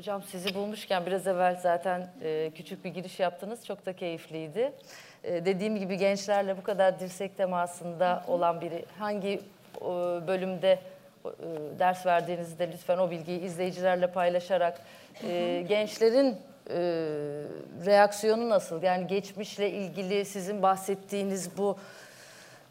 Hocam sizi bulmuşken biraz evvel zaten e, küçük bir giriş yaptınız. Çok da keyifliydi. E, dediğim gibi gençlerle bu kadar dirsek temasında olan biri hangi e, bölümde e, ders verdiğinizde lütfen o bilgiyi izleyicilerle paylaşarak e, gençlerin e, reaksiyonu nasıl? Yani geçmişle ilgili sizin bahsettiğiniz bu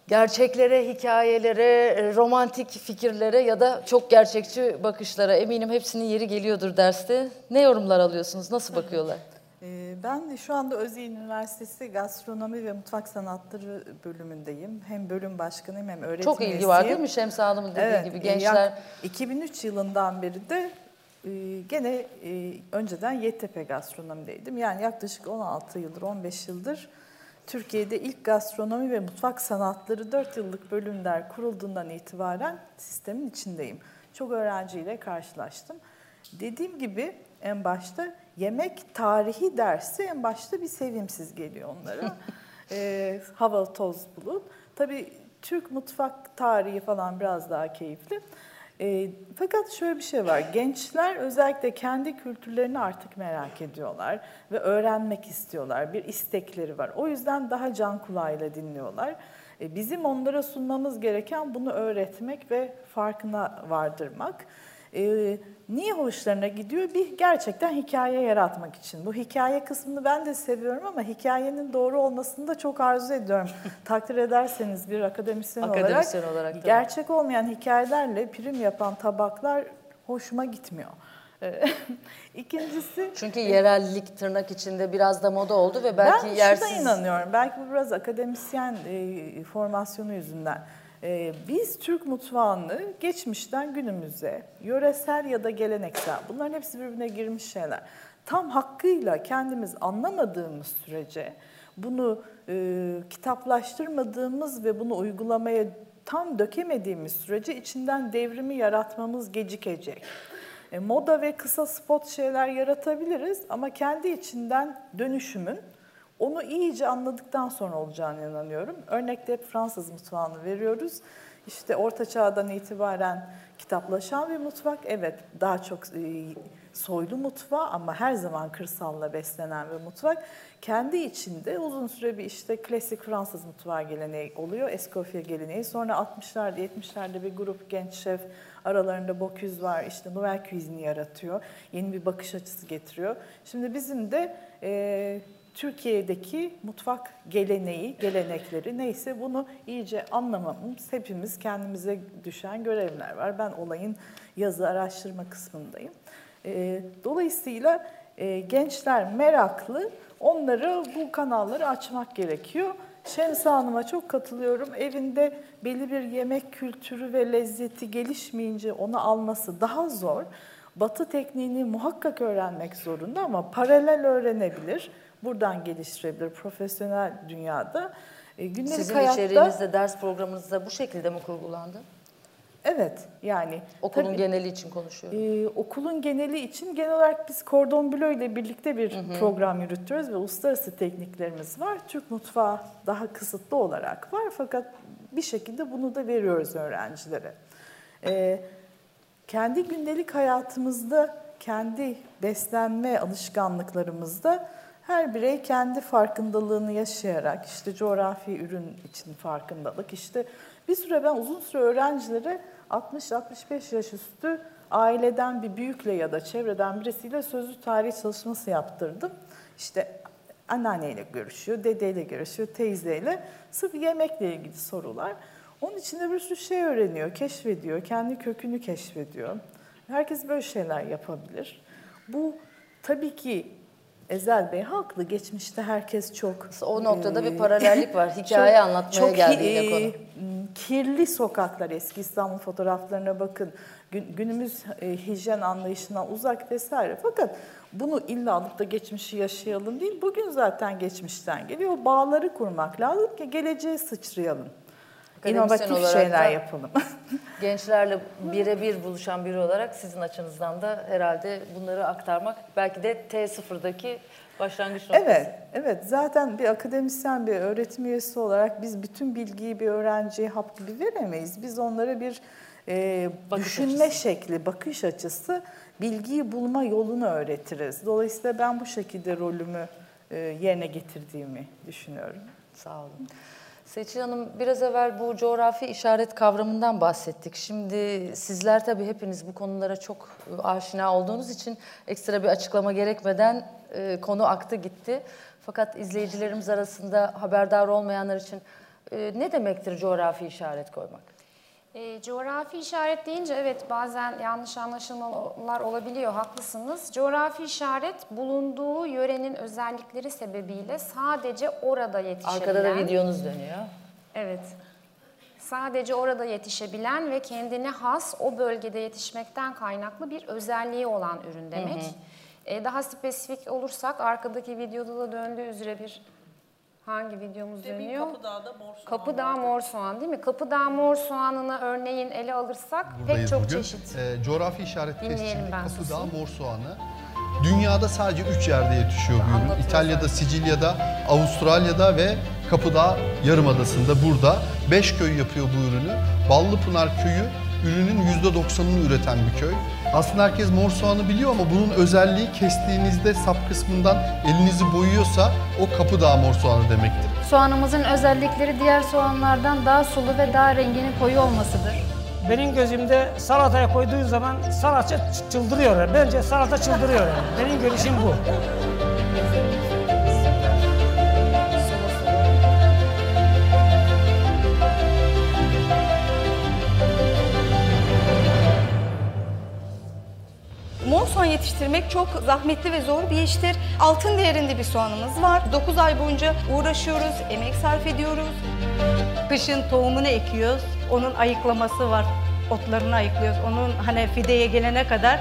gerçeklere, hikayelere, romantik fikirlere ya da çok gerçekçi bakışlara eminim hepsinin yeri geliyordur derste. Ne yorumlar alıyorsunuz? Nasıl bakıyorlar? Ee, ben şu anda Özyeğin Üniversitesi Gastronomi ve Mutfak Sanatları bölümündeyim. Hem bölüm başkanıyım hem öğretim Çok ilgi var değil mi Şemsi Hanım'ın dediği evet, gibi gençler? 2003 yılından beri de e, gene e, önceden Yeditepe Gastronomi'deydim. Yani yaklaşık 16 yıldır, 15 yıldır Türkiye'de ilk gastronomi ve mutfak sanatları 4 yıllık bölümler kurulduğundan itibaren sistemin içindeyim. Çok öğrenciyle karşılaştım. Dediğim gibi en başta yemek tarihi dersi en başta bir sevimsiz geliyor onlara. e, hava toz bulut. Tabii Türk mutfak tarihi falan biraz daha keyifli. E, fakat şöyle bir şey var. Gençler özellikle kendi kültürlerini artık merak ediyorlar ve öğrenmek istiyorlar. Bir istekleri var. O yüzden daha can kulağıyla dinliyorlar. E, bizim onlara sunmamız gereken bunu öğretmek ve farkına vardırmak. E, niye hoşlarına gidiyor? Bir gerçekten hikaye yaratmak için. Bu hikaye kısmını ben de seviyorum ama hikayenin doğru olmasını da çok arzu ediyorum. Takdir ederseniz bir akademisyen, Akademisyen olarak, olarak tabii. gerçek olmayan hikayelerle prim yapan tabaklar hoşuma gitmiyor. E, İkincisi Çünkü yerellik tırnak içinde biraz da moda oldu ve belki ben yersiz... şuna inanıyorum. Belki bu biraz akademisyen e, formasyonu yüzünden. E, biz Türk mutfağını geçmişten günümüze, yöresel ya da geleneksel, bunların hepsi birbirine girmiş şeyler. Tam hakkıyla kendimiz anlamadığımız sürece, bunu e, kitaplaştırmadığımız ve bunu uygulamaya tam dökemediğimiz sürece içinden devrimi yaratmamız gecikecek. E, moda ve kısa spot şeyler yaratabiliriz ama kendi içinden dönüşümün onu iyice anladıktan sonra olacağını inanıyorum. Örnekte hep Fransız mutfağını veriyoruz. İşte Orta Çağ'dan itibaren kitaplaşan bir mutfak. Evet daha çok e, soylu mutfağı ama her zaman kırsalla beslenen bir mutfak. Kendi içinde uzun süre bir işte klasik Fransız mutfağı geleneği oluyor. Escoffier geleneği. Sonra 60'larda 70'lerde bir grup genç şef aralarında Bocuse var. işte Nouvelle Cuisine'i yaratıyor. Yeni bir bakış açısı getiriyor. Şimdi bizim de e, Türkiye'deki mutfak geleneği, gelenekleri neyse bunu iyice anlamamız hepimiz kendimize düşen görevler var. Ben olayın yazı araştırma kısmındayım. E, dolayısıyla e, gençler meraklı, onları bu kanalları açmak gerekiyor. Şemsi Hanım'a çok katılıyorum. Evinde belli bir yemek kültürü ve lezzeti gelişmeyince onu alması daha zor. Batı tekniğini muhakkak öğrenmek zorunda ama paralel öğrenebilir. Buradan geliştirebilir profesyonel dünyada. E, gündelik Sizin hayatta, içeriğinizde, ders programınızda bu şekilde mi kurgulandı? Evet yani. Okulun tabii, geneli için konuşuyorum. E, okulun geneli için genel olarak biz Cordon Bleu ile birlikte bir hı hı. program yürütüyoruz ve uluslararası tekniklerimiz var. Türk mutfağı daha kısıtlı olarak var fakat bir şekilde bunu da veriyoruz öğrencilere. E, kendi gündelik hayatımızda, kendi beslenme alışkanlıklarımızda her birey kendi farkındalığını yaşayarak işte coğrafi ürün için farkındalık işte bir süre ben uzun süre öğrencilere 60-65 yaş üstü aileden bir büyükle ya da çevreden birisiyle sözlü tarih çalışması yaptırdım. İşte anneanneyle görüşüyor, dedeyle görüşüyor, teyzeyle. Sırf yemekle ilgili sorular. Onun içinde bir sürü şey öğreniyor, keşfediyor, kendi kökünü keşfediyor. Herkes böyle şeyler yapabilir. Bu tabii ki Ezel Bey haklı. Geçmişte herkes çok... O noktada e, bir paralellik var. Hikaye çok, anlatmaya çok geldiğinde e, konu. Kirli sokaklar eski İstanbul fotoğraflarına bakın. Gün, günümüz e, hijyen anlayışından uzak vesaire. Fakat bunu illa alıp da geçmişi yaşayalım değil. Bugün zaten geçmişten geliyor. O bağları kurmak lazım ki geleceğe sıçrayalım. İnovatif şeyler yapalım. gençlerle birebir buluşan biri olarak sizin açınızdan da herhalde bunları aktarmak belki de T0'daki başlangıç noktası. Evet, evet. Zaten bir akademisyen, bir öğretim üyesi olarak biz bütün bilgiyi bir öğrenciye hap gibi veremeyiz. Biz onlara bir e, düşünme açısı. şekli, bakış açısı bilgiyi bulma yolunu öğretiriz. Dolayısıyla ben bu şekilde rolümü e, yerine getirdiğimi düşünüyorum. Sağ olun. Seçil Hanım biraz evvel bu coğrafi işaret kavramından bahsettik. Şimdi sizler tabii hepiniz bu konulara çok e, aşina olduğunuz için ekstra bir açıklama gerekmeden e, konu aktı gitti. Fakat izleyicilerimiz arasında haberdar olmayanlar için e, ne demektir coğrafi işaret koymak? E, coğrafi işaret deyince evet bazen yanlış anlaşılmalar olabiliyor, haklısınız. Coğrafi işaret bulunduğu yörenin özellikleri sebebiyle sadece orada yetişebilen... Arkada da videonuz dönüyor. Evet. Sadece orada yetişebilen ve kendine has o bölgede yetişmekten kaynaklı bir özelliği olan ürün demek. E, daha spesifik olursak arkadaki videoda da döndüğü üzere bir hangi videomuz dönüyor? Kapıdağ'da mor soğan Kapıdağ mor soğan değil mi? Kapıdağ mor soğanını örneğin ele alırsak pek Buradayız çok bugün. çeşit. Ee, coğrafi işaret tescilli Kapıdağ mor soğanı. Dünyada sadece 3 yerde yetişiyor bu ürün. İtalya'da, Sicilya'da, Avustralya'da ve Kapıdağ Yarımadası'nda burada. 5 köy yapıyor bu ürünü. Ballıpınar köyü ürünün %90'ını üreten bir köy. Aslında herkes mor soğanı biliyor ama bunun özelliği kestiğinizde sap kısmından elinizi boyuyorsa o Kapıdağ mor soğanı demektir. Soğanımızın özellikleri diğer soğanlardan daha sulu ve daha renginin koyu olmasıdır. Benim gözümde salataya koyduğun zaman salata çıldırıyor. Bence salata çıldırıyor. yani. Benim görüşüm bu. Soğan yetiştirmek çok zahmetli ve zor bir iştir. Altın değerinde bir soğanımız var. 9 ay boyunca uğraşıyoruz, emek sarf ediyoruz. Kışın tohumunu ekiyoruz. Onun ayıklaması var. Otlarını ayıklıyoruz. Onun hani fideye gelene kadar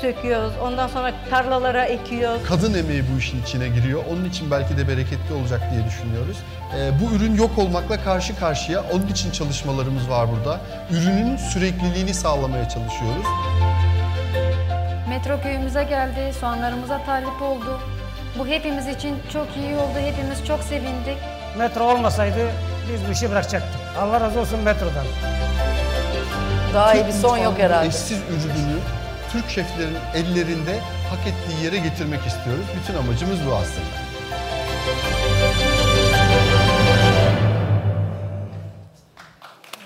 söküyoruz. Ondan sonra tarlalara ekiyoruz. kadın emeği bu işin içine giriyor. Onun için belki de bereketli olacak diye düşünüyoruz. Ee, bu ürün yok olmakla karşı karşıya. Onun için çalışmalarımız var burada. Ürünün sürekliliğini sağlamaya çalışıyoruz. Metro köyümüze geldi, soğanlarımıza talip oldu. Bu hepimiz için çok iyi oldu, hepimiz çok sevindik. Metro olmasaydı biz bu işi bırakacaktık. Allah razı olsun metrodan. Daha iyi bir son yok herhalde. Eşsiz ürünü Türk şeflerin ellerinde hak ettiği yere getirmek istiyoruz. Bütün amacımız bu aslında.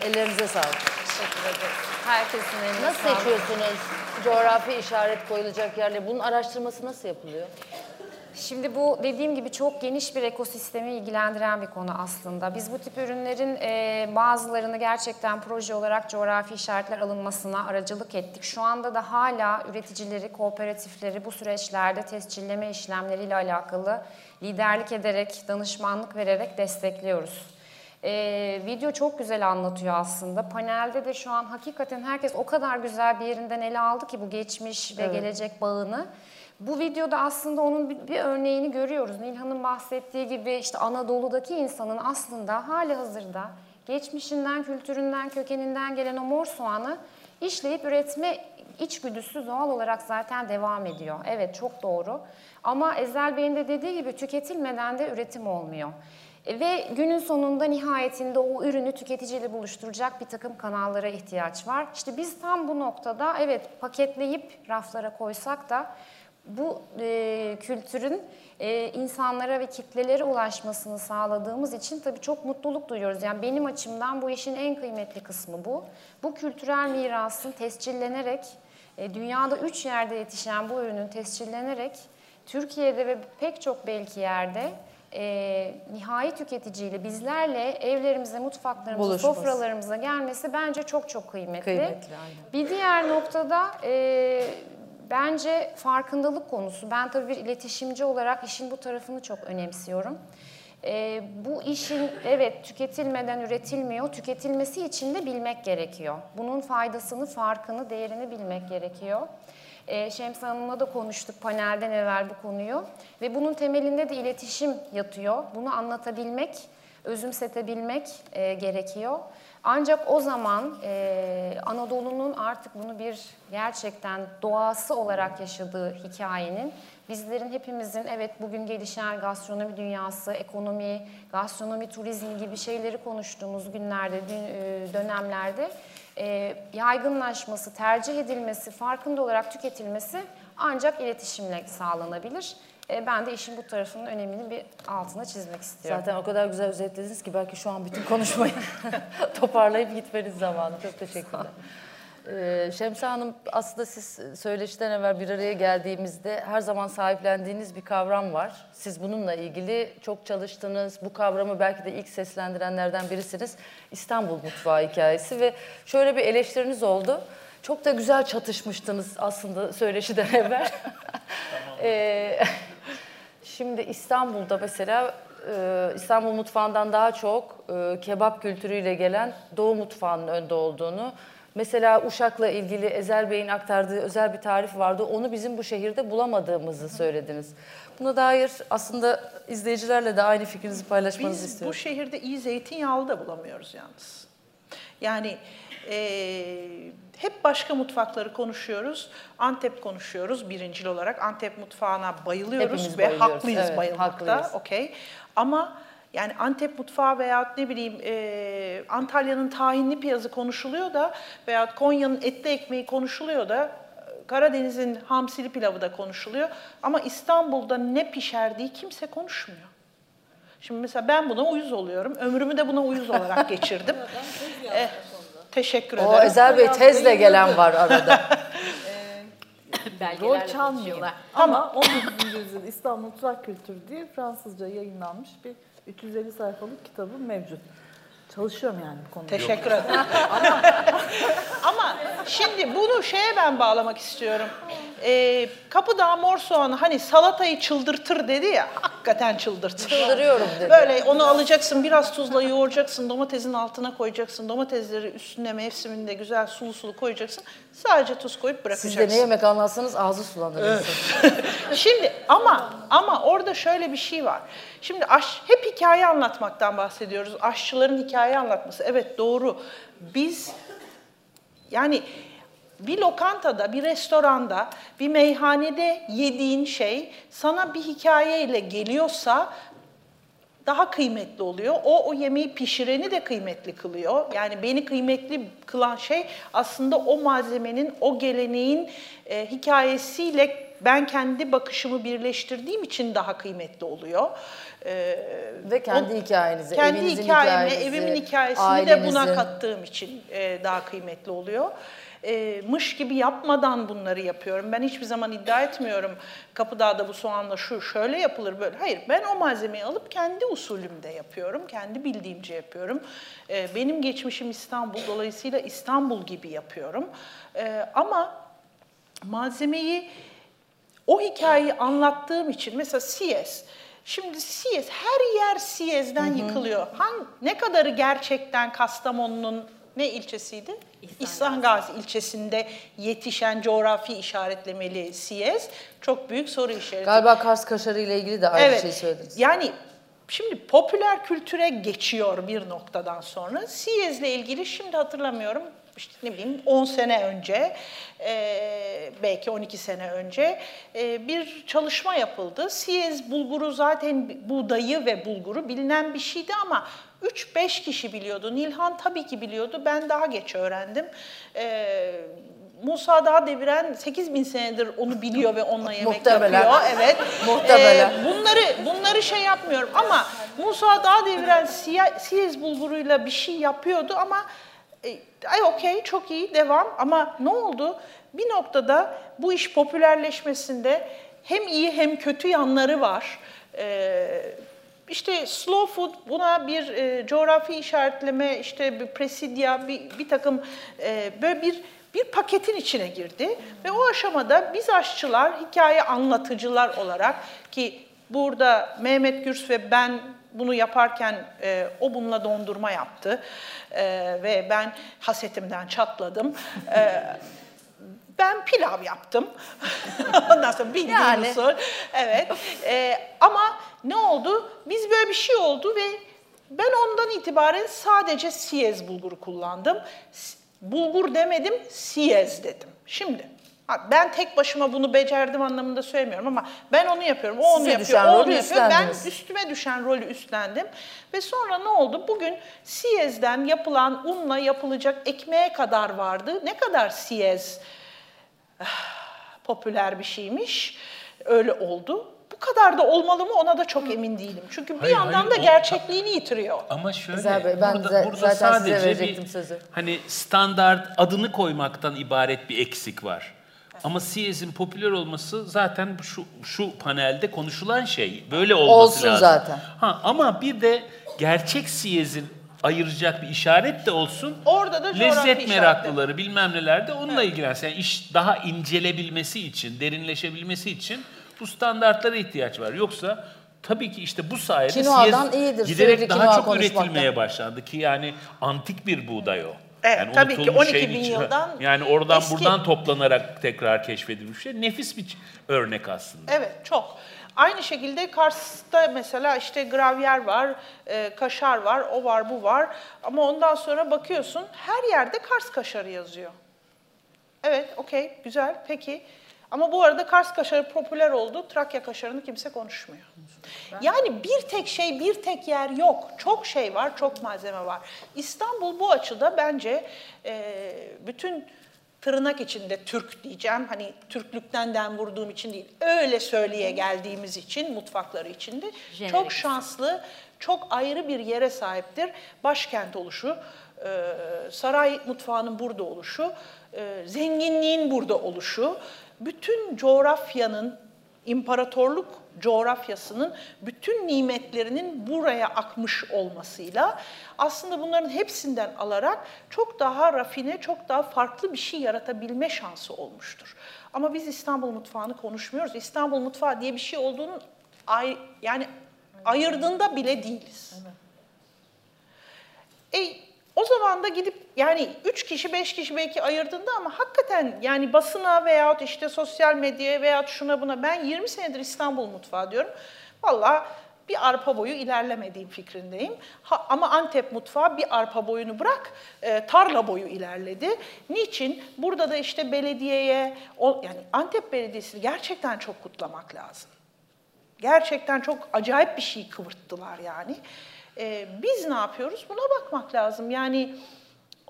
Ellerinize sağlık. Teşekkür ederiz. Herkesin eline Nasıl sağlık. seçiyorsunuz coğrafi işaret koyulacak yerleri? Bunun araştırması nasıl yapılıyor? Şimdi bu dediğim gibi çok geniş bir ekosistemi ilgilendiren bir konu aslında. Biz bu tip ürünlerin e, bazılarını gerçekten proje olarak coğrafi işaretler alınmasına aracılık ettik. Şu anda da hala üreticileri, kooperatifleri bu süreçlerde tescilleme işlemleriyle alakalı liderlik ederek, danışmanlık vererek destekliyoruz. Ee, video çok güzel anlatıyor aslında. Panelde de şu an hakikaten herkes o kadar güzel bir yerinden ele aldı ki bu geçmiş ve gelecek bağını. Bu videoda aslında onun bir, bir örneğini görüyoruz. Nilhan'ın bahsettiği gibi işte Anadolu'daki insanın aslında hali hazırda geçmişinden, kültüründen, kökeninden gelen o mor soğanı işleyip üretme içgüdüsü doğal olarak zaten devam ediyor. Evet çok doğru. Ama Ezel Bey'in de dediği gibi tüketilmeden de üretim olmuyor. Ve günün sonunda nihayetinde o ürünü tüketiciyle buluşturacak bir takım kanallara ihtiyaç var. İşte biz tam bu noktada evet paketleyip raflara koysak da bu e, kültürün e, insanlara ve kitlelere ulaşmasını sağladığımız için tabii çok mutluluk duyuyoruz. Yani benim açımdan bu işin en kıymetli kısmı bu. Bu kültürel mirasın tescillenerek, e, dünyada üç yerde yetişen bu ürünün tescillenerek Türkiye'de ve pek çok belki yerde e, nihai tüketiciyle bizlerle evlerimize, mutfaklarımıza, Buluşması. sofralarımıza gelmesi bence çok çok kıymetli. Kıymetli, aynen. Bir diğer noktada e, bence farkındalık konusu. Ben tabii bir iletişimci olarak işin bu tarafını çok önemsiyorum. E, bu işin evet tüketilmeden üretilmiyor. Tüketilmesi için de bilmek gerekiyor. Bunun faydasını, farkını, değerini bilmek gerekiyor. E, Şems Hanım'la da konuştuk panelden evvel bu konuyu. Ve bunun temelinde de iletişim yatıyor. Bunu anlatabilmek, özümsetebilmek e, gerekiyor. Ancak o zaman e, Anadolu'nun artık bunu bir gerçekten doğası olarak yaşadığı hikayenin bizlerin hepimizin evet bugün gelişen gastronomi dünyası, ekonomi, gastronomi, turizm gibi şeyleri konuştuğumuz günlerde, e, dönemlerde e, yaygınlaşması, tercih edilmesi, farkında olarak tüketilmesi ancak iletişimle sağlanabilir. E, ben de işin bu tarafının önemini bir altına çizmek istiyorum. Zaten o kadar güzel özetlediniz ki belki şu an bütün konuşmayı toparlayıp gitmeniz zamanı. Çok teşekkürler. Ee, Şemsa Hanım aslında siz söyleşiden evvel bir araya geldiğimizde her zaman sahiplendiğiniz bir kavram var. Siz bununla ilgili çok çalıştınız. Bu kavramı belki de ilk seslendirenlerden birisiniz. İstanbul mutfağı hikayesi ve şöyle bir eleştiriniz oldu. Çok da güzel çatışmıştınız aslında söyleşiden evvel. Ee, Şimdi İstanbul'da mesela e, İstanbul mutfağından daha çok e, kebap kültürüyle gelen Doğu mutfağının önde olduğunu, mesela Uşak'la ilgili Ezel Bey'in aktardığı özel bir tarif vardı. Onu bizim bu şehirde bulamadığımızı söylediniz. Buna dair aslında izleyicilerle de aynı fikrinizi paylaşmanızı Biz istiyorum. bu şehirde iyi zeytinyağlı da bulamıyoruz yalnız. Yani eee, hep başka mutfakları konuşuyoruz. Antep konuşuyoruz birincil olarak. Antep mutfağına bayılıyoruz Hepimiz ve bayılıyoruz. haklıyız Evet, bayılmakta. haklıyız. Okey. Ama yani Antep mutfağı veya ne bileyim eee, Antalya'nın tahinli piyazı konuşuluyor da veya Konya'nın etli ekmeği konuşuluyor da Karadeniz'in hamsili pilavı da konuşuluyor. Ama İstanbul'da ne pişerdiği kimse konuşmuyor. Şimdi mesela ben buna uyuz oluyorum. Ömrümü de buna uyuz olarak geçirdim. Eh, teşekkür ederim. O Ezel Bey tezle gelen var arada. Rol çalmıyorlar. Ama 19. yüzyıl İstanbul Mutfak Kültürü diye Fransızca yayınlanmış bir 350 sayfalık kitabı mevcut. Çalışıyorum yani bu konuda. Teşekkür ederim. Ama şimdi bunu şeye ben bağlamak istiyorum. Ee, Kapıdağ mor soğanı hani salatayı çıldırtır dedi ya, hakikaten çıldırtır. Çıldırıyorum dedi. Böyle onu alacaksın, biraz tuzla yoğuracaksın, domatesin altına koyacaksın, domatesleri üstüne mevsiminde güzel sulu sulu koyacaksın. Sadece tuz koyup Siz bırakacaksın. de ne yemek anlatsanız ağzı sulanır. insan. Şimdi ama ama orada şöyle bir şey var. Şimdi aş, hep hikaye anlatmaktan bahsediyoruz. Aşçıların hikaye anlatması. Evet doğru. Biz yani bir lokantada, bir restoranda, bir meyhanede yediğin şey sana bir hikayeyle geliyorsa daha kıymetli oluyor. O o yemeği pişireni de kıymetli kılıyor. Yani beni kıymetli kılan şey aslında o malzemenin, o geleneğin e, hikayesiyle ben kendi bakışımı birleştirdiğim için daha kıymetli oluyor. E, Ve kendi o- hikayenizi, kendi evinizin hikayemi, hikayenizi, evimin hikayesini de buna ailenizin. kattığım için e, daha kıymetli oluyor. E, mış gibi yapmadan bunları yapıyorum. Ben hiçbir zaman iddia etmiyorum Kapıdağ'da bu soğanla şu şöyle yapılır böyle. Hayır ben o malzemeyi alıp kendi usulümde yapıyorum. Kendi bildiğimce yapıyorum. E, benim geçmişim İstanbul dolayısıyla İstanbul gibi yapıyorum. E, ama malzemeyi o hikayeyi anlattığım için mesela Siyez. Şimdi Siyez her yer Siyez'den yıkılıyor. Hangi, ne kadarı gerçekten Kastamonu'nun ne ilçesiydi? İhsan Gazi ilçesinde yetişen coğrafi işaretlemeli Siyez. Çok büyük soru işareti. Galiba Kars kaşarı ile ilgili de aynı şeyi söylediniz. Yani şimdi popüler kültüre geçiyor bir noktadan sonra. Siyez'le ilgili şimdi hatırlamıyorum işte ne bileyim 10 sene önce e, belki 12 sene önce e, bir çalışma yapıldı. Siyez bulguru zaten buğdayı ve bulguru bilinen bir şeydi ama 3-5 kişi biliyordu. Nilhan tabii ki biliyordu. Ben daha geç öğrendim. E, Musa Dağ deviren 8 bin senedir onu biliyor ve onunla yemek Muhtemelen. yapıyor. Evet. Muhtemelen. Ee, bunları bunları şey yapmıyorum ama Musa Dağ deviren Siyez bulguruyla bir şey yapıyordu ama e, ay okey çok iyi devam ama ne oldu? Bir noktada bu iş popülerleşmesinde hem iyi hem kötü yanları var. Ee, işte slow food buna bir e, coğrafi işaretleme, işte bir presidya, bir, bir takım e, böyle bir bir paketin içine girdi ve o aşamada biz aşçılar, hikaye anlatıcılar olarak ki burada Mehmet Gürs ve ben bunu yaparken e, o bununla dondurma yaptı E, ve ben hasetimden çatladım. E, ben pilav yaptım. Ondan sonra bildiğim Yani. usul. Evet. E, ama ne oldu? Biz böyle bir şey oldu ve ben ondan itibaren sadece siyez bulguru kullandım. Bulgur demedim, siyez dedim. Şimdi Ha, Ben tek başıma bunu becerdim anlamında söylemiyorum ama ben onu yapıyorum. O onu Size yapıyor, o onu rolü yapıyor. Ben üstüme düşen rolü üstlendim. Ve sonra ne oldu? Bugün siyezden yapılan unla yapılacak ekmeğe kadar vardı. Ne kadar siyez popüler bir şeymiş. Öyle oldu. Bu kadar da olmalı mı ona da çok emin değilim. Çünkü bir Hayır, yandan hayır, da o- gerçekliğini yitiriyor. Ama şöyle, Ezel Bey, ben burada, burada zaten size sadece verecektim bir, sözü. Hani standart adını koymaktan ibaret bir eksik var. Ama Siyez'in popüler olması zaten şu şu panelde konuşulan şey. Böyle olması Olsun lazım. zaten. Ha ama bir de gerçek Siyez'in ayıracak bir işaret de olsun. Orada da lezzet meraklıları bilmem neler de onunla ilgilensin. Yani iş daha incelebilmesi için, derinleşebilmesi için bu standartlara ihtiyaç var. Yoksa tabii ki işte bu sayede Kinoadan Siyez iyidir, giderek daha çok üretilmeye başlandı ki yani antik bir buğday o. Evet, tabii ki unutulmuş 12 şeyin bin içine- yıldan Yani oradan eski. buradan toplanarak tekrar keşfedilmiş şey. Nefis bir örnek aslında. Evet çok. Aynı şekilde Kars'ta mesela işte gravyer var, e, kaşar var, o var, bu var. Ama ondan sonra bakıyorsun her yerde Kars kaşarı yazıyor. Evet, okey, güzel, peki. Ama bu arada Kars kaşarı popüler oldu, Trakya kaşarını kimse konuşmuyor. Yani bir tek şey, bir tek yer yok. Çok şey var, çok malzeme var. İstanbul bu açıda bence e, bütün tırnak içinde Türk diyeceğim. Hani Türklükten den vurduğum için değil. Öyle söyleye geldiğimiz için mutfakları içinde çok şanslı, çok ayrı bir yere sahiptir. Başkent oluşu, e, saray mutfağının burada oluşu, e, zenginliğin burada oluşu, bütün coğrafyanın, imparatorluk coğrafyasının bütün nimetlerinin buraya akmış olmasıyla aslında bunların hepsinden alarak çok daha rafine, çok daha farklı bir şey yaratabilme şansı olmuştur. Ama biz İstanbul mutfağını konuşmuyoruz. İstanbul mutfağı diye bir şey olduğunu ay, yani ayırdığında bile değiliz. E, o zaman da gidip yani üç kişi beş kişi belki ayırdığında ama hakikaten yani basına veyahut işte sosyal medyaya veyahut şuna buna ben 20 senedir İstanbul mutfağı diyorum. Valla bir arpa boyu ilerlemediğim fikrindeyim. Ha, ama Antep mutfağı bir arpa boyunu bırak, e, tarla boyu ilerledi. Niçin? Burada da işte belediyeye, o, yani Antep Belediyesi'ni gerçekten çok kutlamak lazım. Gerçekten çok acayip bir şey kıvırttılar yani. Ee, biz ne yapıyoruz? Buna bakmak lazım. Yani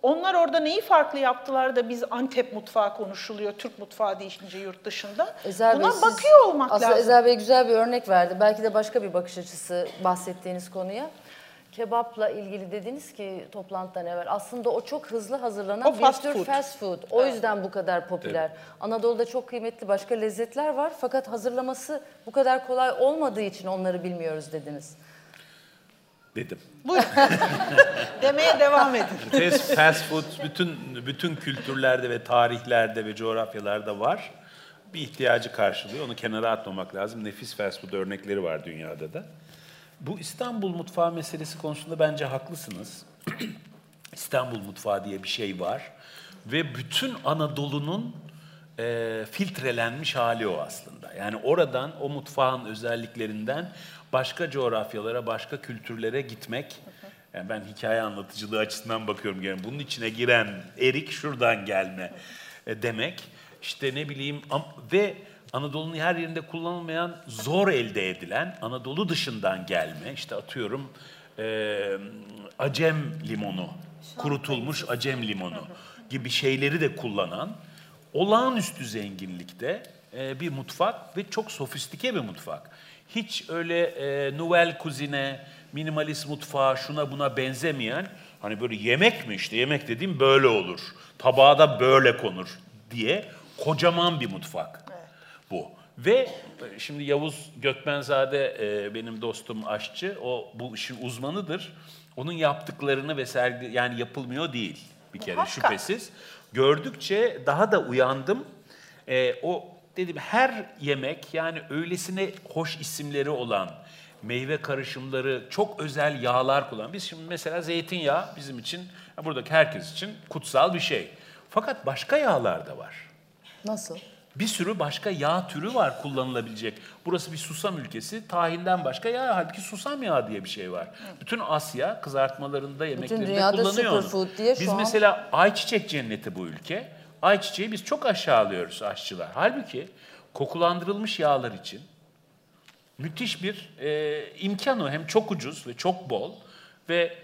onlar orada neyi farklı yaptılar da biz Antep mutfağı konuşuluyor, Türk mutfağı deyince yurt dışında. Ezel Buna Bey, siz bakıyor olmak aslında lazım. Ezel Bey güzel bir örnek verdi. Belki de başka bir bakış açısı bahsettiğiniz konuya. Kebapla ilgili dediniz ki toplantıdan evvel aslında o çok hızlı hazırlanan O bir fast tür food. fast food. O yüzden bu kadar popüler. Anadolu'da çok kıymetli başka lezzetler var fakat hazırlaması bu kadar kolay olmadığı için onları bilmiyoruz dediniz. Dedim. Demeye devam edin. Fast, fast food bütün bütün kültürlerde ve tarihlerde ve coğrafyalarda var. Bir ihtiyacı karşılıyor. Onu kenara atmamak lazım. Nefis fast food örnekleri var dünyada da. Bu İstanbul mutfağı meselesi konusunda bence haklısınız. İstanbul mutfağı diye bir şey var. Ve bütün Anadolu'nun e, filtrelenmiş hali o aslında. Yani oradan, o mutfağın özelliklerinden başka coğrafyalara, başka kültürlere gitmek. Yani ben hikaye anlatıcılığı açısından bakıyorum. Yani bunun içine giren erik şuradan gelme e, demek. İşte ne bileyim ve Anadolu'nun her yerinde kullanılmayan, zor elde edilen, Anadolu dışından gelme, işte atıyorum e, acem limonu, kurutulmuş acem limonu gibi şeyleri de kullanan olağanüstü zenginlikte e, bir mutfak ve çok sofistike bir mutfak. Hiç öyle e, nouvelle cuisine, minimalist mutfağa, şuna buna benzemeyen, hani böyle yemek mi işte, yemek dediğim böyle olur, tabağa da böyle konur diye kocaman bir mutfak bu. Ve e, şimdi Yavuz Gökmenzade e, benim dostum aşçı, o bu işin uzmanıdır. Onun yaptıklarını ve sergi yani yapılmıyor değil bir kere Muhakkak. şüphesiz. Gördükçe daha da uyandım. E, o dedim her yemek yani öylesine hoş isimleri olan meyve karışımları, çok özel yağlar kullanan. Biz şimdi mesela zeytinyağı bizim için, buradaki herkes için kutsal bir şey. Fakat başka yağlar da var. Nasıl? Bir sürü başka yağ türü var kullanılabilecek. Burası bir susam ülkesi. Tahinden başka yağ. Halbuki susam yağı diye bir şey var. Bütün Asya kızartmalarında, yemeklerinde dünyada kullanıyor superfood diye şu Biz an- mesela ayçiçek cenneti bu ülke. Ayçiçeği biz çok aşağılıyoruz aşçılar. Halbuki kokulandırılmış yağlar için müthiş bir e, imkan o. Hem çok ucuz ve çok bol ve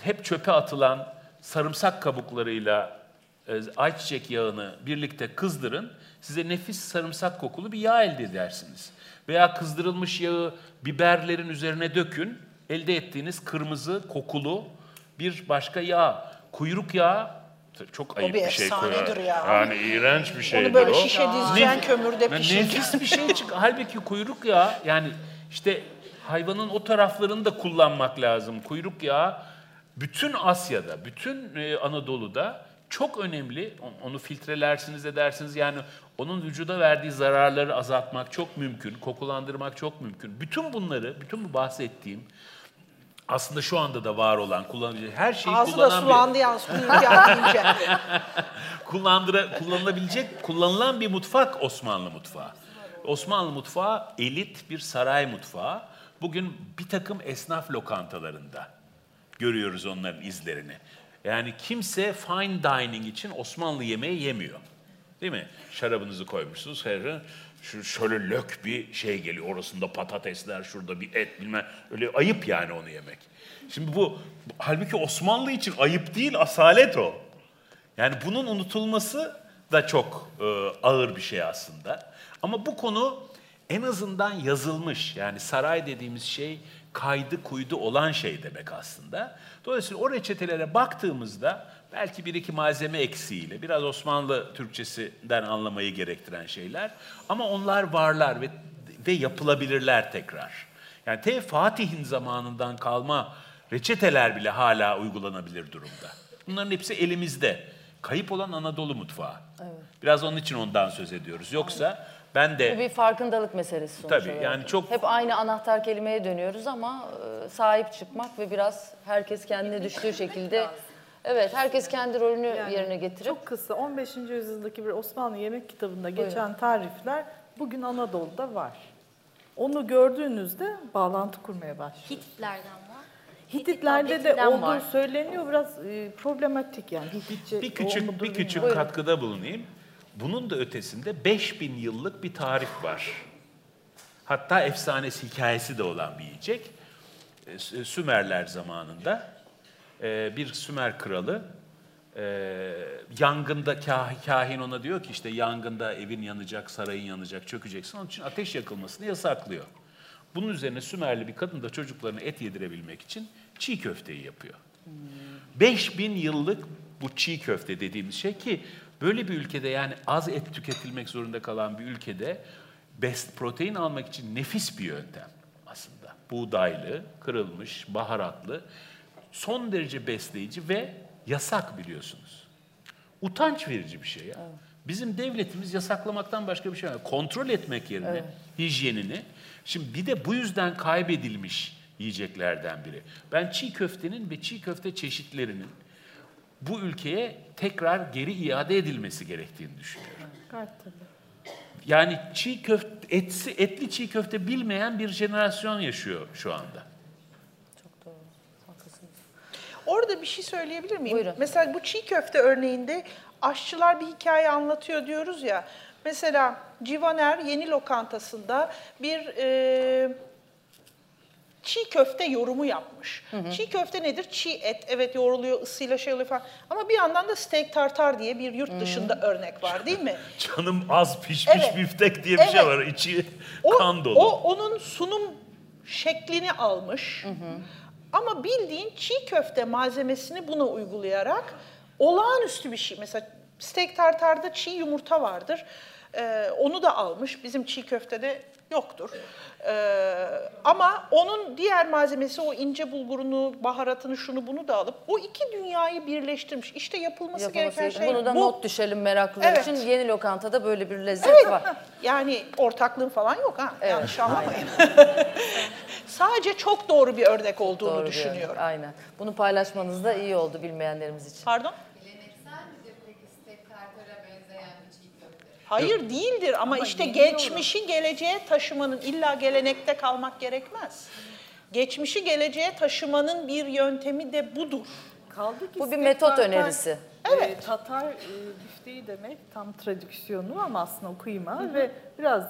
hep çöpe atılan sarımsak kabuklarıyla e, ayçiçek yağını birlikte kızdırın. Size nefis sarımsak kokulu bir yağ elde edersiniz. Veya kızdırılmış yağı biberlerin üzerine dökün. Elde ettiğiniz kırmızı kokulu bir başka yağ. Kuyruk yağı çok ayıp bir bir, şey koyar. efsanedir ya. Yani iğrenç bir şeydir Onu böyle o. şişe dizeceksin, kömürde Ya pişireceksin. Nefis bir şey çık. Halbuki kuyruk yağı yani işte hayvanın o taraflarını da kullanmak lazım. Kuyruk yağı bütün Asya'da, bütün e, Anadolu'da çok önemli. On- Onu filtrelersiniz edersiniz. Yani onun vücuda verdiği zararları azaltmak çok mümkün. Kokulandırmak çok mümkün. Bütün bunları, bütün bu bahsettiğim aslında şu anda da var olan kullanabilecek her şeyi Ağzı da kullanan bir sulandı yalnız kuyruk yağı deyince. kullandıra, kullanılabilecek, kullanılan bir mutfak Osmanlı mutfağı. Osmanlı mutfağı elit bir saray mutfağı. Bugün bir takım esnaf lokantalarında görüyoruz onların izlerini. Yani kimse fine dining için Osmanlı yemeği yemiyor. Değil mi? Şarabınızı koymuşsunuz. Her şu şöyle lök bir şey geliyor. Orasında patatesler, şurada bir et bilmem. Öyle ayıp yani onu yemek. Şimdi bu, bu halbuki Osmanlı için ayıp değil, asalet o. Yani bunun unutulması da çok e, ağır bir şey aslında. Ama bu konu en azından yazılmış. Yani saray dediğimiz şey kaydı kuydu olan şey demek aslında. Dolayısıyla o reçetelere baktığımızda belki bir iki malzeme eksiğiyle, biraz Osmanlı Türkçesinden anlamayı gerektiren şeyler. Ama onlar varlar ve, ve yapılabilirler tekrar. Yani te Fatih'in zamanından kalma reçeteler bile hala uygulanabilir durumda. Bunların hepsi elimizde. Kayıp olan Anadolu mutfağı. Biraz onun için ondan söz ediyoruz. Yoksa ben Bu de bir farkındalık meselesi sonuç Tabii, olarak. yani çok- Hep aynı anahtar kelimeye dönüyoruz ama e, sahip çıkmak ve biraz herkes kendine düştüğü şekilde... Evet, herkes kendi rolünü Yani yerine getirip... Çok kısa 15. yüzyıldaki bir Osmanlı yemek kitabında geçen tarifler bugün Anadolu'da var. Onu gördüğünüzde bağlantı kurmaya başlıyorsunuz. Hititlerden var. Hittitlerde de olduğu var. söyleniyor biraz e, problematik yani. Hititçe bir o küçük bir küçük katkıda bulunayım. Bunun da ötesinde 5000 yıllık bir tarih var. Hatta efsanesi hikayesi de olan bir yiyecek. E, Sü- Sümerler zamanında e, bir Sümer kralı e, yangında kah- kahin ona diyor ki işte yangında evin yanacak, sarayın yanacak, çökeceksin. Onun için ateş yakılmasını yasaklıyor. Bunun üzerine Sümerli bir kadın da çocuklarına et yedirebilmek için çiğ köfteyi yapıyor. 5000 yıllık bu çiğ köfte dediğimiz şey ki böyle bir ülkede yani az et tüketilmek zorunda kalan bir ülkede best protein almak için nefis bir yöntem aslında. Buğdaylı, kırılmış, baharatlı, son derece besleyici ve yasak biliyorsunuz. Utanç verici bir şey ya. Bizim devletimiz yasaklamaktan başka bir şey yok. Kontrol etmek yerine hijyenini. Şimdi bir de bu yüzden kaybedilmiş yiyeceklerden biri. Ben çiğ köftenin ve çiğ köfte çeşitlerinin bu ülkeye tekrar geri iade edilmesi gerektiğini düşünüyorum. Yani çiğ köfte, etsi, etli çiğ köfte bilmeyen bir jenerasyon yaşıyor şu anda. Orada bir şey söyleyebilir miyim? Buyurun. Mesela bu çiğ köfte örneğinde aşçılar bir hikaye anlatıyor diyoruz ya. Mesela Civaner yeni lokantasında bir e, çiğ köfte yorumu yapmış. Çiğ köfte nedir? Çiğ et. Evet yoğruluyor, ısıyla şey oluyor falan. Ama bir yandan da steak tartar diye bir yurt dışında örnek var değil mi? Canım az pişmiş Evet. biftek diye bir şey Evet. var. İçi O, kan dolu. o onun sunum şeklini almış. Ama bildiğin çiğ köfte malzemesini buna uygulayarak olağanüstü bir şey. Mesela steak tartarda çiğ yumurta vardır. Ee, onu da almış. Bizim çiğ köftede yoktur. Ee, ama onun diğer malzemesi o ince bulgurunu, baharatını, şunu bunu da alıp o iki dünyayı birleştirmiş. İşte yapılması, yapılması gereken şey Bunu da bu. not düşelim meraklılar Evet. için. Yeni lokantada böyle bir lezzet Evet. var. Yani ortaklığın falan yok ha. Evet, Yanlış anlamayın. Sadece çok doğru bir örnek olduğunu Doğru düşünüyorum. örnek, Aynen. Bunu paylaşmanız da iyi oldu bilmeyenlerimiz için. Pardon? Geleneksel midir peki steak tartara benzeyen bir çiğ Hayır değildir ama, işte geçmişi geleceğe taşımanın illa gelenekte kalmak gerekmez. Geçmişi geleceğe taşımanın bir yöntemi de budur. Kaldı ki Bu bir metot tartar- önerisi. Evet. Tatar e, büfteği demek tam tradiksiyonu ama aslında o kıyma ve biraz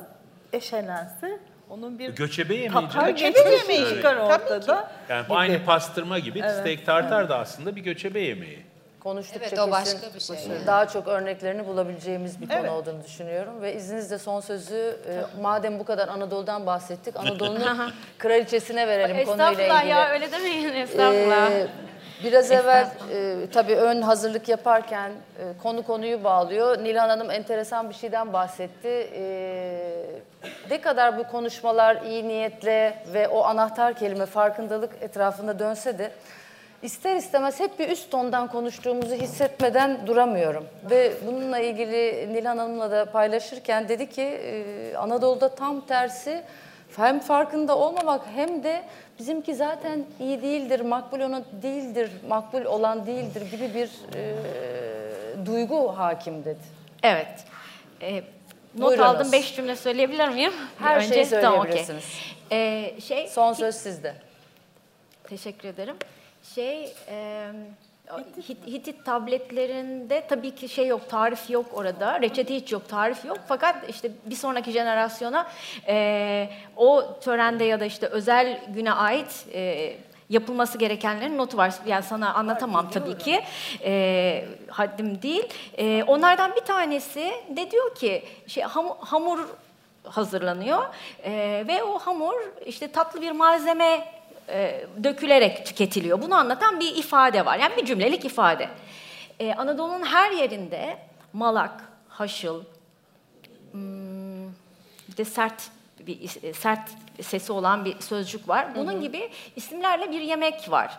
eşelense onun bir Göçebe yemeği Tatar geçmişi Evet. çıkar Evet. ortada. Yani gibi. aynı pastırma gibi Evet. steak tartar da aslında bir göçebe yemeği. Konuştukça Evet, o kesin başka bir şey. daha çok örneklerini bulabileceğimiz bir konu Evet. olduğunu düşünüyorum. Ve izninizle son sözü e, madem bu kadar Anadolu'dan bahsettik, Anadolu'nun kraliçesine verelim konuyla ilgili. Estağfurullah ya öyle demeyin estağfurullah. Ee, biraz evvel e, tabii ön hazırlık yaparken e, konu konuyu bağlıyor. Nilhan Hanım enteresan bir şeyden bahsetti. Ee, ne kadar bu konuşmalar iyi niyetle ve o anahtar kelime farkındalık etrafında dönse de ister istemez hep bir üst tondan konuştuğumuzu hissetmeden duramıyorum. Ve bununla ilgili Nilhan Hanım'la da paylaşırken dedi ki e, Anadolu'da tam tersi hem farkında olmamak hem de bizimki zaten iyi değildir, makbul olan değildir, makbul olan değildir gibi bir e, duygu hakim dedi. Evet. Ee, not Buyurunuz. aldım. Beş cümle söyleyebilir miyim? Her şeyi Tamam, okey. söyleyebilirsiniz. Ee, şey, Son söz sizde. Teşekkür ederim. Şey, e, Hit- Hitit tabletlerinde tabii ki şey yok, tarif yok orada. Reçete hiç yok, tarif yok. Fakat işte bir sonraki jenerasyona e, o törende ya da işte özel güne ait e, yapılması gerekenlerin notu var. Yani sana anlatamam tabii ki. E, haddim değil. E, onlardan bir tanesi de diyor ki şey ham- hamur hazırlanıyor E, ve o hamur işte tatlı bir malzeme e, dökülerek tüketiliyor. Bunu anlatan bir ifade var. Yani bir cümlelik ifade. E, Anadolu'nun her yerinde malak, haşıl, hmm, bir de sert bir e, sert sesi olan bir sözcük var. Bunun gibi isimlerle bir yemek var.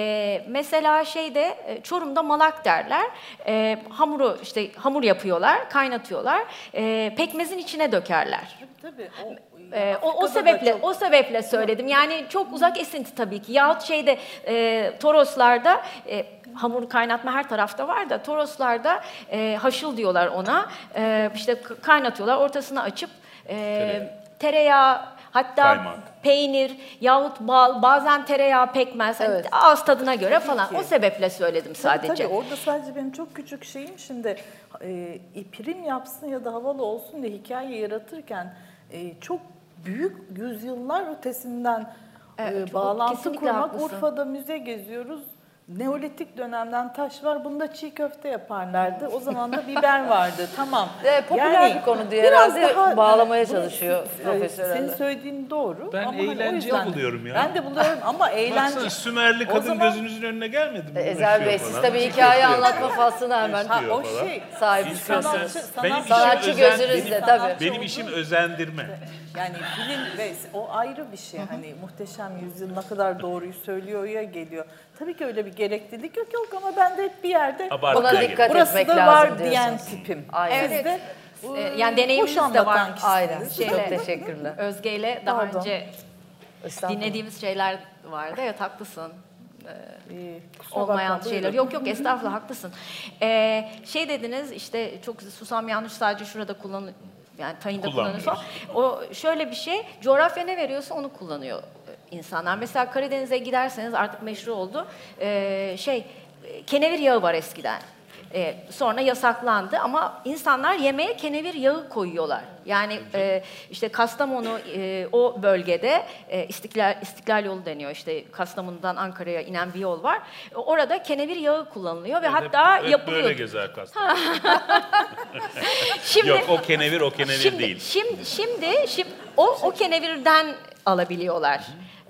E, mesela şeyde e, Çorum'da malak derler. E, hamuru işte hamur yapıyorlar, kaynatıyorlar. E, pekmezin içine dökerler. Tabii o, Ee, o, o sebeple çok- o sebeple söyledim. Yani çok uzak esinti tabii ki. Yahut şeyde e, Toroslarda e, hamur kaynatma her tarafta var da Toroslarda e, haşıl diyorlar ona. E, işte kaynatıyorlar ortasını açıp e, tereyağı hatta Kaymak. peynir yahut bal bazen tereyağı pekmez hani Evet. ağız tadına göre falan. ki. O sebeple söyledim Tabii, sadece. Tabii orada sadece benim çok küçük şeyim şimdi e, prim yapsın ya da havalı olsun diye hikaye yaratırken e, çok büyük yüzyıllar ötesinden Evet, e, bağlantı kurmak. haklısın. Urfa'da müze geziyoruz. Neolitik dönemden taş var. Bunda çiğ köfte yaparlardı. O zaman da biber vardı. Tamam. De, popüler bir konu diye herhalde bağlamaya çalışıyor e, Profesör Senin söylediğin doğru. Ben ama hani o eğlenceli yüzden- buluyorum ya. Ben de buluyorum ama eğlence. Baksana Sümerli O kadın zaman- gözünüzün önüne gelmedi mi? Ezel Bey siz tabii hikaye anlatma faslına hemen Ha, o şey. çıkıyorsunuz. sanatçı- Benim sanatçı- Sanatçı benim- tabii. Benim işim özendirme. Yani bilim ve o ayrı bir şey. Hani muhteşem yüzyıl ne kadar doğruyu söylüyor ya geliyor. Tabii ki öyle bir gereklilik yok yok ama ben de hep bir yerde Buna geliyor. dikkat burası etmek da lazım var diyorsunuz. diyen tipim. Aynen. Siz de E, yani deneyimimiz de var. anlatan kişisiniz. Aynen. Şeyle- Çok teşekkürler. Özge ile daha Pardon. önce Estağfurullah. dinlediğimiz şeyler vardı. Evet haklısın. İyi, kusura olmayan bakma, şeyler. Yok yok estağfurullah haklısın. Ee, şey dediniz işte çok susam yanlış sadece şurada kullan yani tayında kullanılıyor falan. O şöyle bir şey coğrafya ne veriyorsa onu kullanıyor insanlar. Mesela Karadeniz'e giderseniz artık meşru oldu. Ee, şey e, kenevir yağı var eskiden. Ee, sonra yasaklandı ama insanlar yemeğe kenevir yağı koyuyorlar. Yani e, işte Kastamonu e, o bölgede e, İstiklal, İstiklal yolu deniyor. İşte Kastamonu'dan Ankara'ya inen bir yol var. E, Orada kenevir yağı kullanılıyor ve hatta Hep- hep yapılıyor. böyle gezer Kastamonu. Şimdi, Yok o kenevir o kenevir şimdi, değil. Şimdi, şimdi, şimdi o, o kenevirden alabiliyorlar.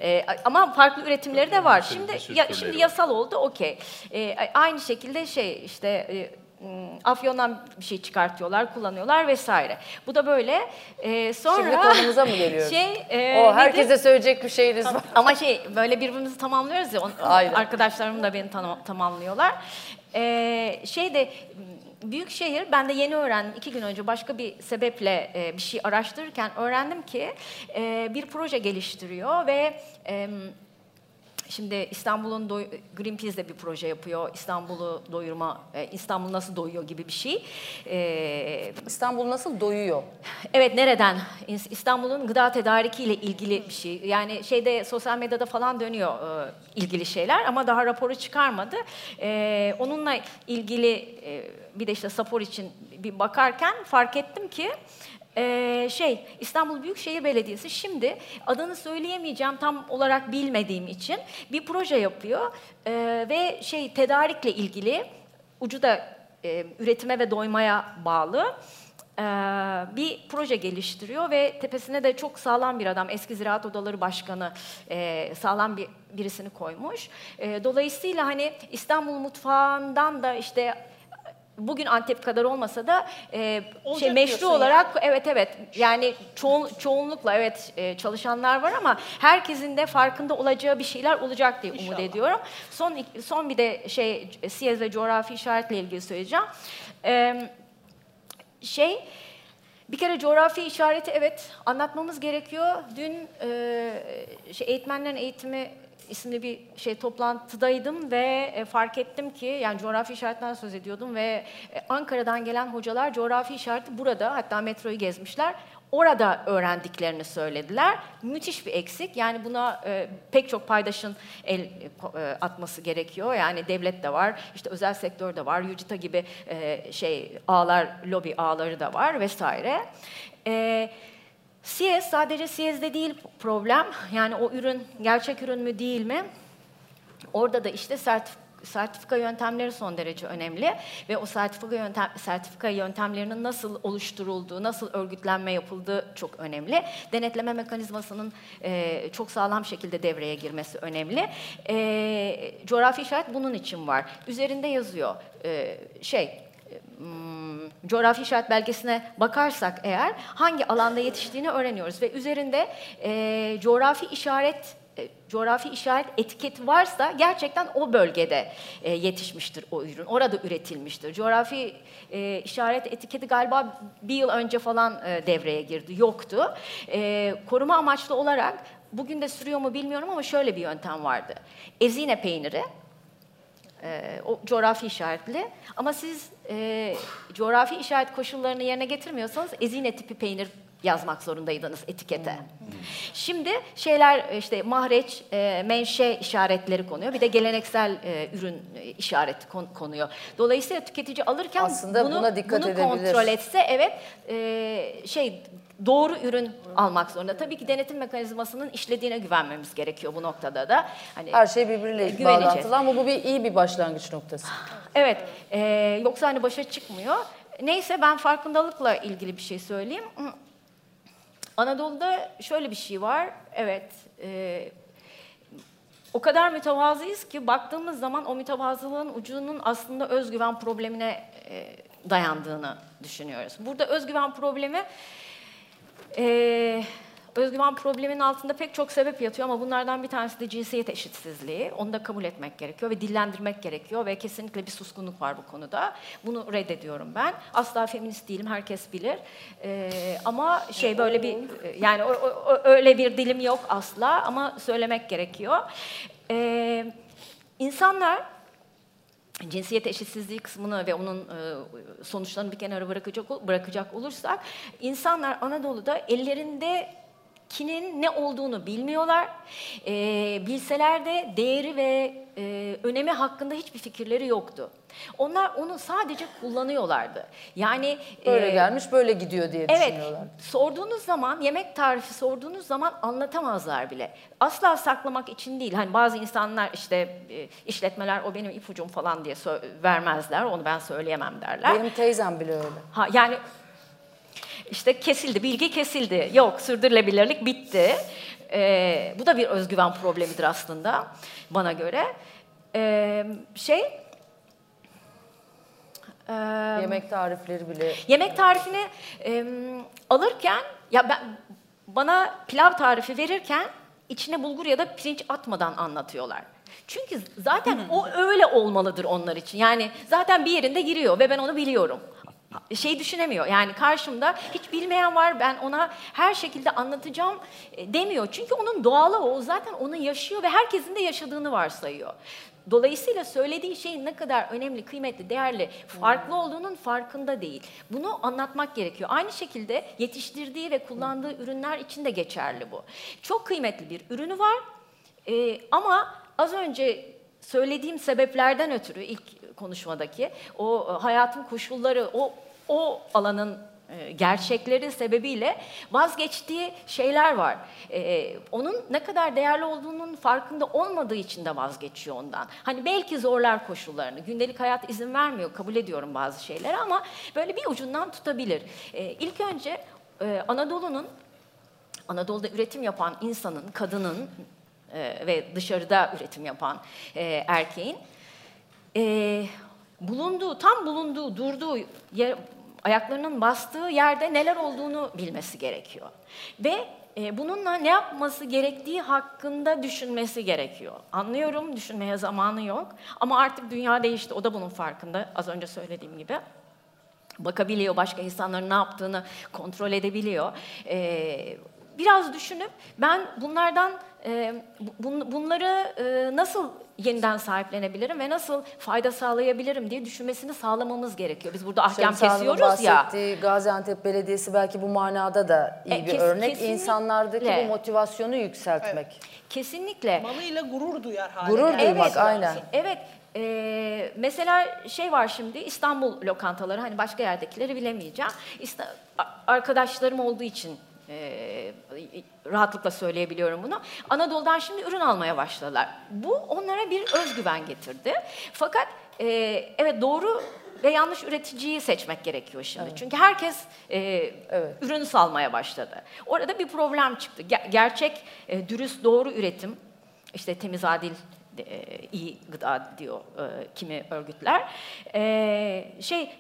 Ee, ama farklı üretimleri de var. Şimdi ya, şimdi yasal oldu, okey. Ee, aynı şekilde şey işte e, m, Afyon'dan bir şey çıkartıyorlar, kullanıyorlar vesaire. Bu da böyle. Ee, sonra Şimdi konumuza mı geliyoruz? Şey, e, o nedir? herkese söyleyecek bir şeyiniz var. Ama şey böyle birbirimizi tamamlıyoruz ya. on- Aynen. Arkadaşlarım da beni tanı- tamamlıyorlar. Ee, şey de büyük şehir. Ben de yeni öğrendim. İki gün önce başka bir sebeple e, bir şey araştırırken öğrendim ki e, bir proje geliştiriyor ve e, Şimdi İstanbul'un Greenpeace de bir proje yapıyor. İstanbul'u doyurma, e, İstanbul nasıl doyuyor gibi bir şey. E, İstanbul nasıl doyuyor? Evet nereden? İs- İstanbul'un gıda tedarikiyle ilgili bir şey. Yani şeyde sosyal medyada falan dönüyor e, ilgili şeyler ama daha raporu çıkarmadı. E, onunla ilgili e, bir de işte Sapor için bir bakarken fark ettim ki e, şey İstanbul Büyükşehir Belediyesi şimdi adını söyleyemeyeceğim tam olarak bilmediğim için bir proje yapıyor E, ve şey tedarikle ilgili ucu da e, üretime ve doymaya bağlı e, bir proje geliştiriyor ve tepesine de çok sağlam bir adam, eski Ziraat Odaları Başkanı e, sağlam bir birisini koymuş. E, dolayısıyla hani İstanbul mutfağından da işte bugün Antep kadar olmasa da e, Olacak şey meşru olarak evet evet yani çoğun, çoğunlukla evet e, çalışanlar var ama herkesin de farkında olacağı bir şeyler olacak diye umut İnşallah. ediyorum. Son son bir de şey siyez ve coğrafi işaretle ilgili söyleyeceğim. Eee şey bir kere coğrafi işareti evet anlatmamız gerekiyor. Dün e, şey, eğitmenlerin eğitimi isimli bir şey toplantıdaydım ve e, fark ettim ki yani coğrafi işaretten söz ediyordum ve e, Ankara'dan gelen hocalar coğrafi işareti burada hatta metroyu gezmişler. Orada öğrendiklerini söylediler. Müthiş bir eksik. Yani buna e, pek çok paydaşın el e, e, atması gerekiyor. Yani devlet de var, işte özel sektör de var, YUCITA gibi e, şey ağlar, lobi ağları da var vesaire. E, Siyez sadece Siyez'de değil problem. Yani o ürün gerçek ürün mü değil mi? Orada da işte sertif- sertifika yöntemleri son derece önemli ve o sertifika yöntem sertifika yöntemlerinin nasıl oluşturulduğu, nasıl örgütlenme yapıldığı çok önemli. Denetleme mekanizmasının e, çok sağlam şekilde devreye girmesi önemli. E, coğrafi işaret bunun için var. Üzerinde yazıyor e, şey hmm, coğrafi işaret belgesine bakarsak eğer hangi alanda yetiştiğini öğreniyoruz ve üzerinde e, coğrafi işaret e, coğrafi işaret etiketi varsa gerçekten o bölgede e, yetişmiştir o ürün. Orada üretilmiştir. Coğrafi e, işaret etiketi galiba bir yıl önce falan devreye girdi. Yoktu. Koruma amaçlı olarak bugün de sürüyor mu bilmiyorum ama şöyle bir yöntem vardı. Ezine peyniri e, o coğrafi işaretli. Ama siz e, coğrafi işaret koşullarını yerine getirmiyorsanız ezine tipi peynir yazmak zorundaydınız etikete. Şimdi şeyler işte mahreç, e, menşe işaretleri konuyor. Bir de geleneksel e, ürün işareti kon- konuyor. Dolayısıyla tüketici alırken Aslında bunu, buna dikkat bunu edebilir. kontrol etse evet e, şey doğru ürün almak zorunda. Tabii ki denetim mekanizmasının işlediğine güvenmemiz gerekiyor bu noktada da. Hani Her şey birbiriyle bağlantılı ama bu bir iyi bir başlangıç noktası. Evet, e, yoksa hani başa çıkmıyor. Neyse ben farkındalıkla ilgili bir şey söyleyeyim. Anadolu'da şöyle bir şey var. Evet, e, o kadar mütevazıyız ki baktığımız zaman o mütevazılığın ucunun aslında özgüven problemine e, dayandığını düşünüyoruz. Burada özgüven problemi e, özgüven probleminin altında pek çok sebep yatıyor ama bunlardan bir tanesi de cinsiyet eşitsizliği. Onu da kabul etmek gerekiyor ve dillendirmek gerekiyor ve kesinlikle bir suskunluk var bu konuda. Bunu reddediyorum ben. Asla feminist değilim, herkes bilir. Ee, ama şey böyle bir yani o- o- öyle bir dilim yok asla ama söylemek gerekiyor. Ee, insanlar cinsiyet eşitsizliği kısmını ve onun e, sonuçlarını bir kenara bırakacak bırakacak olursak insanlar Anadolu'da ellerinde kinin ne olduğunu bilmiyorlar. E, bilseler de değeri ve e, önemi hakkında hiçbir fikirleri yoktu. Onlar onu sadece kullanıyorlardı. Yani Böyle e, gelmiş böyle gidiyor diye Evet, düşünüyorlar. sorduğunuz zaman, yemek tarifi sorduğunuz zaman anlatamazlar bile. Asla saklamak için değil. Hani bazı insanlar işte e, işletmeler o benim ipucum falan diye vermezler. Onu ben söyleyemem derler. Benim teyzem bile öyle. Ha, yani işte kesildi, bilgi kesildi. Yok, sürdürülebilirlik bitti. Ee, bu da bir özgüven problemidir aslında bana göre. Ee, şey... e, Yemek tarifleri bile. Yemek tarifini e, alırken ya ben bana pilav tarifi verirken içine bulgur ya da pirinç atmadan anlatıyorlar. Çünkü zaten o öyle olmalıdır onlar için. Yani zaten bir yerinde giriyor ve ben onu biliyorum. Şey düşünemiyor. Yani karşımda hiç bilmeyen var ben ona her şekilde anlatacağım e, demiyor. Çünkü onun doğalı o. Zaten onu yaşıyor ve herkesin de yaşadığını varsayıyor. Dolayısıyla söylediği şeyin ne kadar önemli, kıymetli, değerli, farklı olduğunun farkında değil. Bunu anlatmak gerekiyor. Aynı şekilde yetiştirdiği ve kullandığı ürünler için de geçerli bu. Çok kıymetli bir ürünü var ee, ama az önce söylediğim sebeplerden ötürü ilk konuşmadaki o e, hayatın koşulları, o o alanın e, gerçekleri sebebiyle vazgeçtiği şeyler var. E, onun ne kadar değerli olduğunun farkında olmadığı için de vazgeçiyor ondan. Hani belki zorlar koşullarını, gündelik hayat izin vermiyor, kabul ediyorum bazı şeyleri ama böyle bir ucundan tutabilir. E, ilk önce e, Anadolu'nun, Anadolu'da üretim yapan insanın, kadının e, ve dışarıda üretim yapan e, erkeğin e, bulunduğu, tam bulunduğu, durduğu yer, ayaklarının bastığı yerde neler olduğunu bilmesi gerekiyor. Ve e, bununla ne yapması gerektiği hakkında düşünmesi gerekiyor. Anlıyorum, düşünmeye zamanı yok. Ama artık dünya değişti, o da bunun farkında. Az önce söylediğim gibi bakabiliyor, başka insanların ne yaptığını kontrol edebiliyor. Ee, biraz düşünüp ben bunlardan e, bun, bunları e, nasıl yeniden sahiplenebilirim ve nasıl fayda sağlayabilirim diye düşünmesini sağlamamız gerekiyor. Biz burada ahkam Şemsi kesiyoruz ya. Gaziantep Belediyesi belki bu manada da iyi E, bir kes- örnek. kesinlikle. İnsanlardaki bu motivasyonu yükseltmek. Kesinlikle. Malıyla gurur duyar hale Gurur duymak, lazım. aynen. Evet. e, mesela şey var şimdi İstanbul lokantaları hani başka yerdekileri bilemeyeceğim. İsta- arkadaşlarım olduğu için e, rahatlıkla söyleyebiliyorum bunu. Anadolu'dan şimdi ürün almaya başladılar. Bu onlara bir özgüven getirdi. Fakat e, evet doğru ve yanlış üreticiyi seçmek gerekiyor şimdi. Çünkü herkes e, ürün salmaya başladı. Orada bir problem çıktı. Ger- gerçek, e, dürüst, doğru üretim, işte temiz, adil, e, iyi gıda diyor e, kimi örgütler. E, şey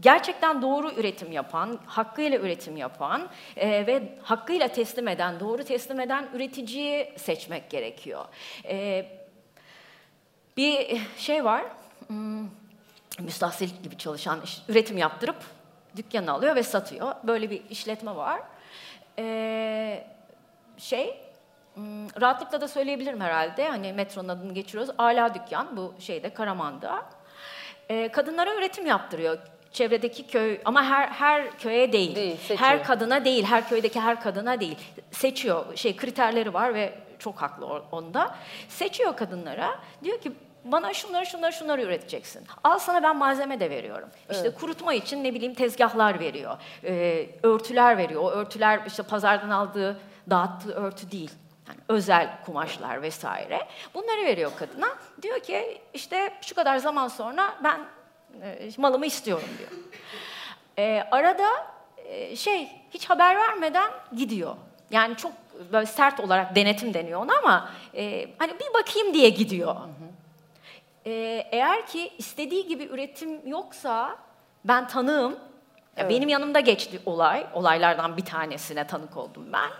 gerçekten doğru üretim yapan, hakkıyla üretim yapan e, ve hakkıyla teslim eden, doğru teslim eden üreticiyi seçmek gerekiyor. E, bir şey var, hmm, müstahsil gibi çalışan, iş- üretim yaptırıp dükkanı alıyor ve satıyor. Böyle bir işletme var. E, şey, Hmm, rahatlıkla da söyleyebilirim herhalde. Hani metronun adını geçiriyoruz. Ala Dükkan bu şeyde Karaman'da. Ee, kadınlara üretim yaptırıyor. Çevredeki köy ama her her köye değil. Değil, seçiyor. her kadına değil, her köydeki her kadına değil. Seçiyor. Şey kriterleri var ve çok haklı onda. Seçiyor kadınlara. Diyor ki bana şunları şunları şunları üreteceksin. Al sana ben malzeme de veriyorum. İşte kurutma için ne bileyim tezgahlar veriyor. Ee, örtüler veriyor. O örtüler işte pazardan aldığı, dağıttığı örtü değil. Yani özel kumaşlar vesaire. Bunları veriyor kadına. Diyor ki işte şu kadar zaman sonra ben e, malımı istiyorum diyor. Ee, arada e, şey hiç haber vermeden gidiyor. Yani çok böyle sert olarak denetim deniyor ona ama e, hani bir bakayım diye gidiyor. Ee, eğer ki istediği gibi üretim yoksa ben tanığım. Ya Benim yanımda geçti olay. Olaylardan bir tanesine tanık oldum ben.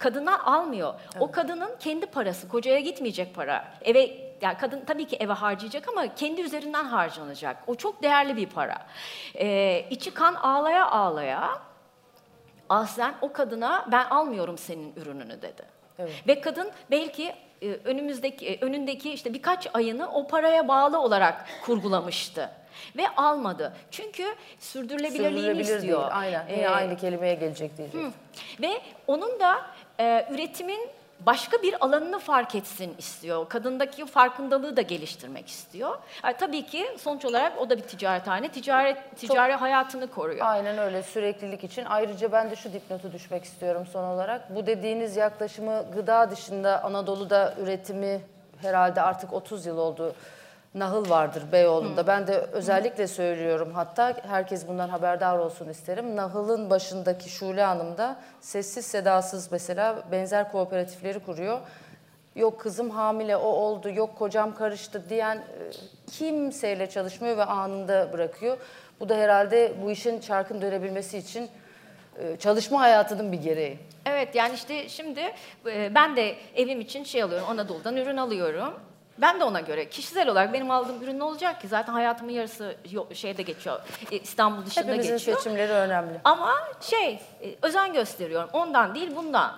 Kadından almıyor. O kadının kendi parası, kocaya gitmeyecek para. Eve yani kadın tabii ki eve harcayacak ama kendi üzerinden harcanacak. O çok değerli bir para. Ee, içi kan ağlaya ağlaya Aslen o kadına ben almıyorum senin ürününü dedi. Ve kadın belki e, önümüzdeki e, önündeki işte birkaç ayını o paraya bağlı olarak kurgulamıştı ve almadı. Çünkü sürdürülebilirliğini Sürdürülebilir istiyor. değil. Aynen. Yine Ee, aynı kelimeye gelecek diyecek. Hı. Ve onun da e, üretimin başka bir alanını fark etsin istiyor. Kadındaki farkındalığı da geliştirmek istiyor. Yani tabii ki sonuç olarak o da bir ticarethane. Ticaret ticari hayatını koruyor. Aynen öyle süreklilik için. Ayrıca ben de şu dipnotu düşmek istiyorum son olarak. Bu dediğiniz yaklaşımı gıda dışında Anadolu'da üretimi herhalde artık 30 yıl oldu. Nahıl vardır Beyoğlu'nda. Ben de özellikle söylüyorum hatta herkes bundan haberdar olsun isterim. Nahıl'ın başındaki Şule Hanım da sessiz sedasız mesela benzer kooperatifleri kuruyor. Yok kızım hamile o oldu, yok kocam karıştı diyen e, kimseyle çalışmıyor ve anında bırakıyor. Bu da herhalde bu işin çarkın dönebilmesi için e, çalışma hayatının bir gereği. Evet yani işte şimdi e, ben de evim için şey alıyorum Anadolu'dan ürün alıyorum. Ben de ona göre kişisel olarak benim aldığım ürün ne olacak ki? Zaten hayatımın yarısı şeyde geçiyor. İstanbul dışında Hepimizin geçiyor. seçimleri önemli. Ama şey e, özen gösteriyorum. Ondan değil bundan.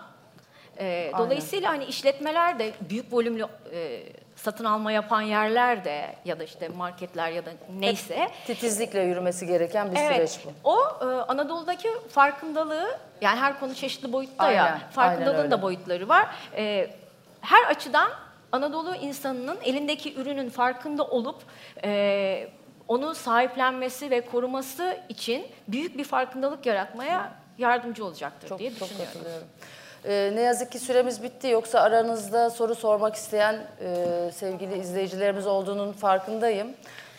E, dolayısıyla hani işletmeler de büyük volümlü e, satın alma yapan yerler de ya da işte marketler ya da neyse Titizlikle yürümesi gereken bir Evet, süreç bu. o e, Anadolu'daki farkındalığı yani her konu çeşitli boyutta Aynen, ya aynen farkındalığın öyle. da boyutları var. E, her açıdan Anadolu insanının elindeki ürünün farkında olup e, onu sahiplenmesi ve koruması için büyük bir farkındalık yaratmaya yardımcı olacaktır Çok, diye çok düşünüyorum. katılıyorum. Ee, ne yazık ki süremiz bitti. Yoksa aranızda soru sormak isteyen e, sevgili izleyicilerimiz olduğunun farkındayım.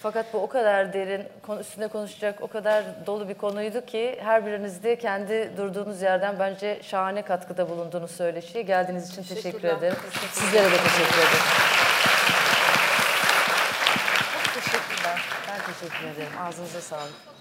Fakat bu o kadar derin, üstüne konuşacak o kadar dolu bir konuydu ki her biriniz de kendi durduğunuz yerden bence şahane katkıda bulunduğunuz söyleşiye. Geldiğiniz için teşekkür ederim. Sizlere de teşekkür ederim. Çok teşekkürler. Ben teşekkür ederim. Ağzınıza sağlık.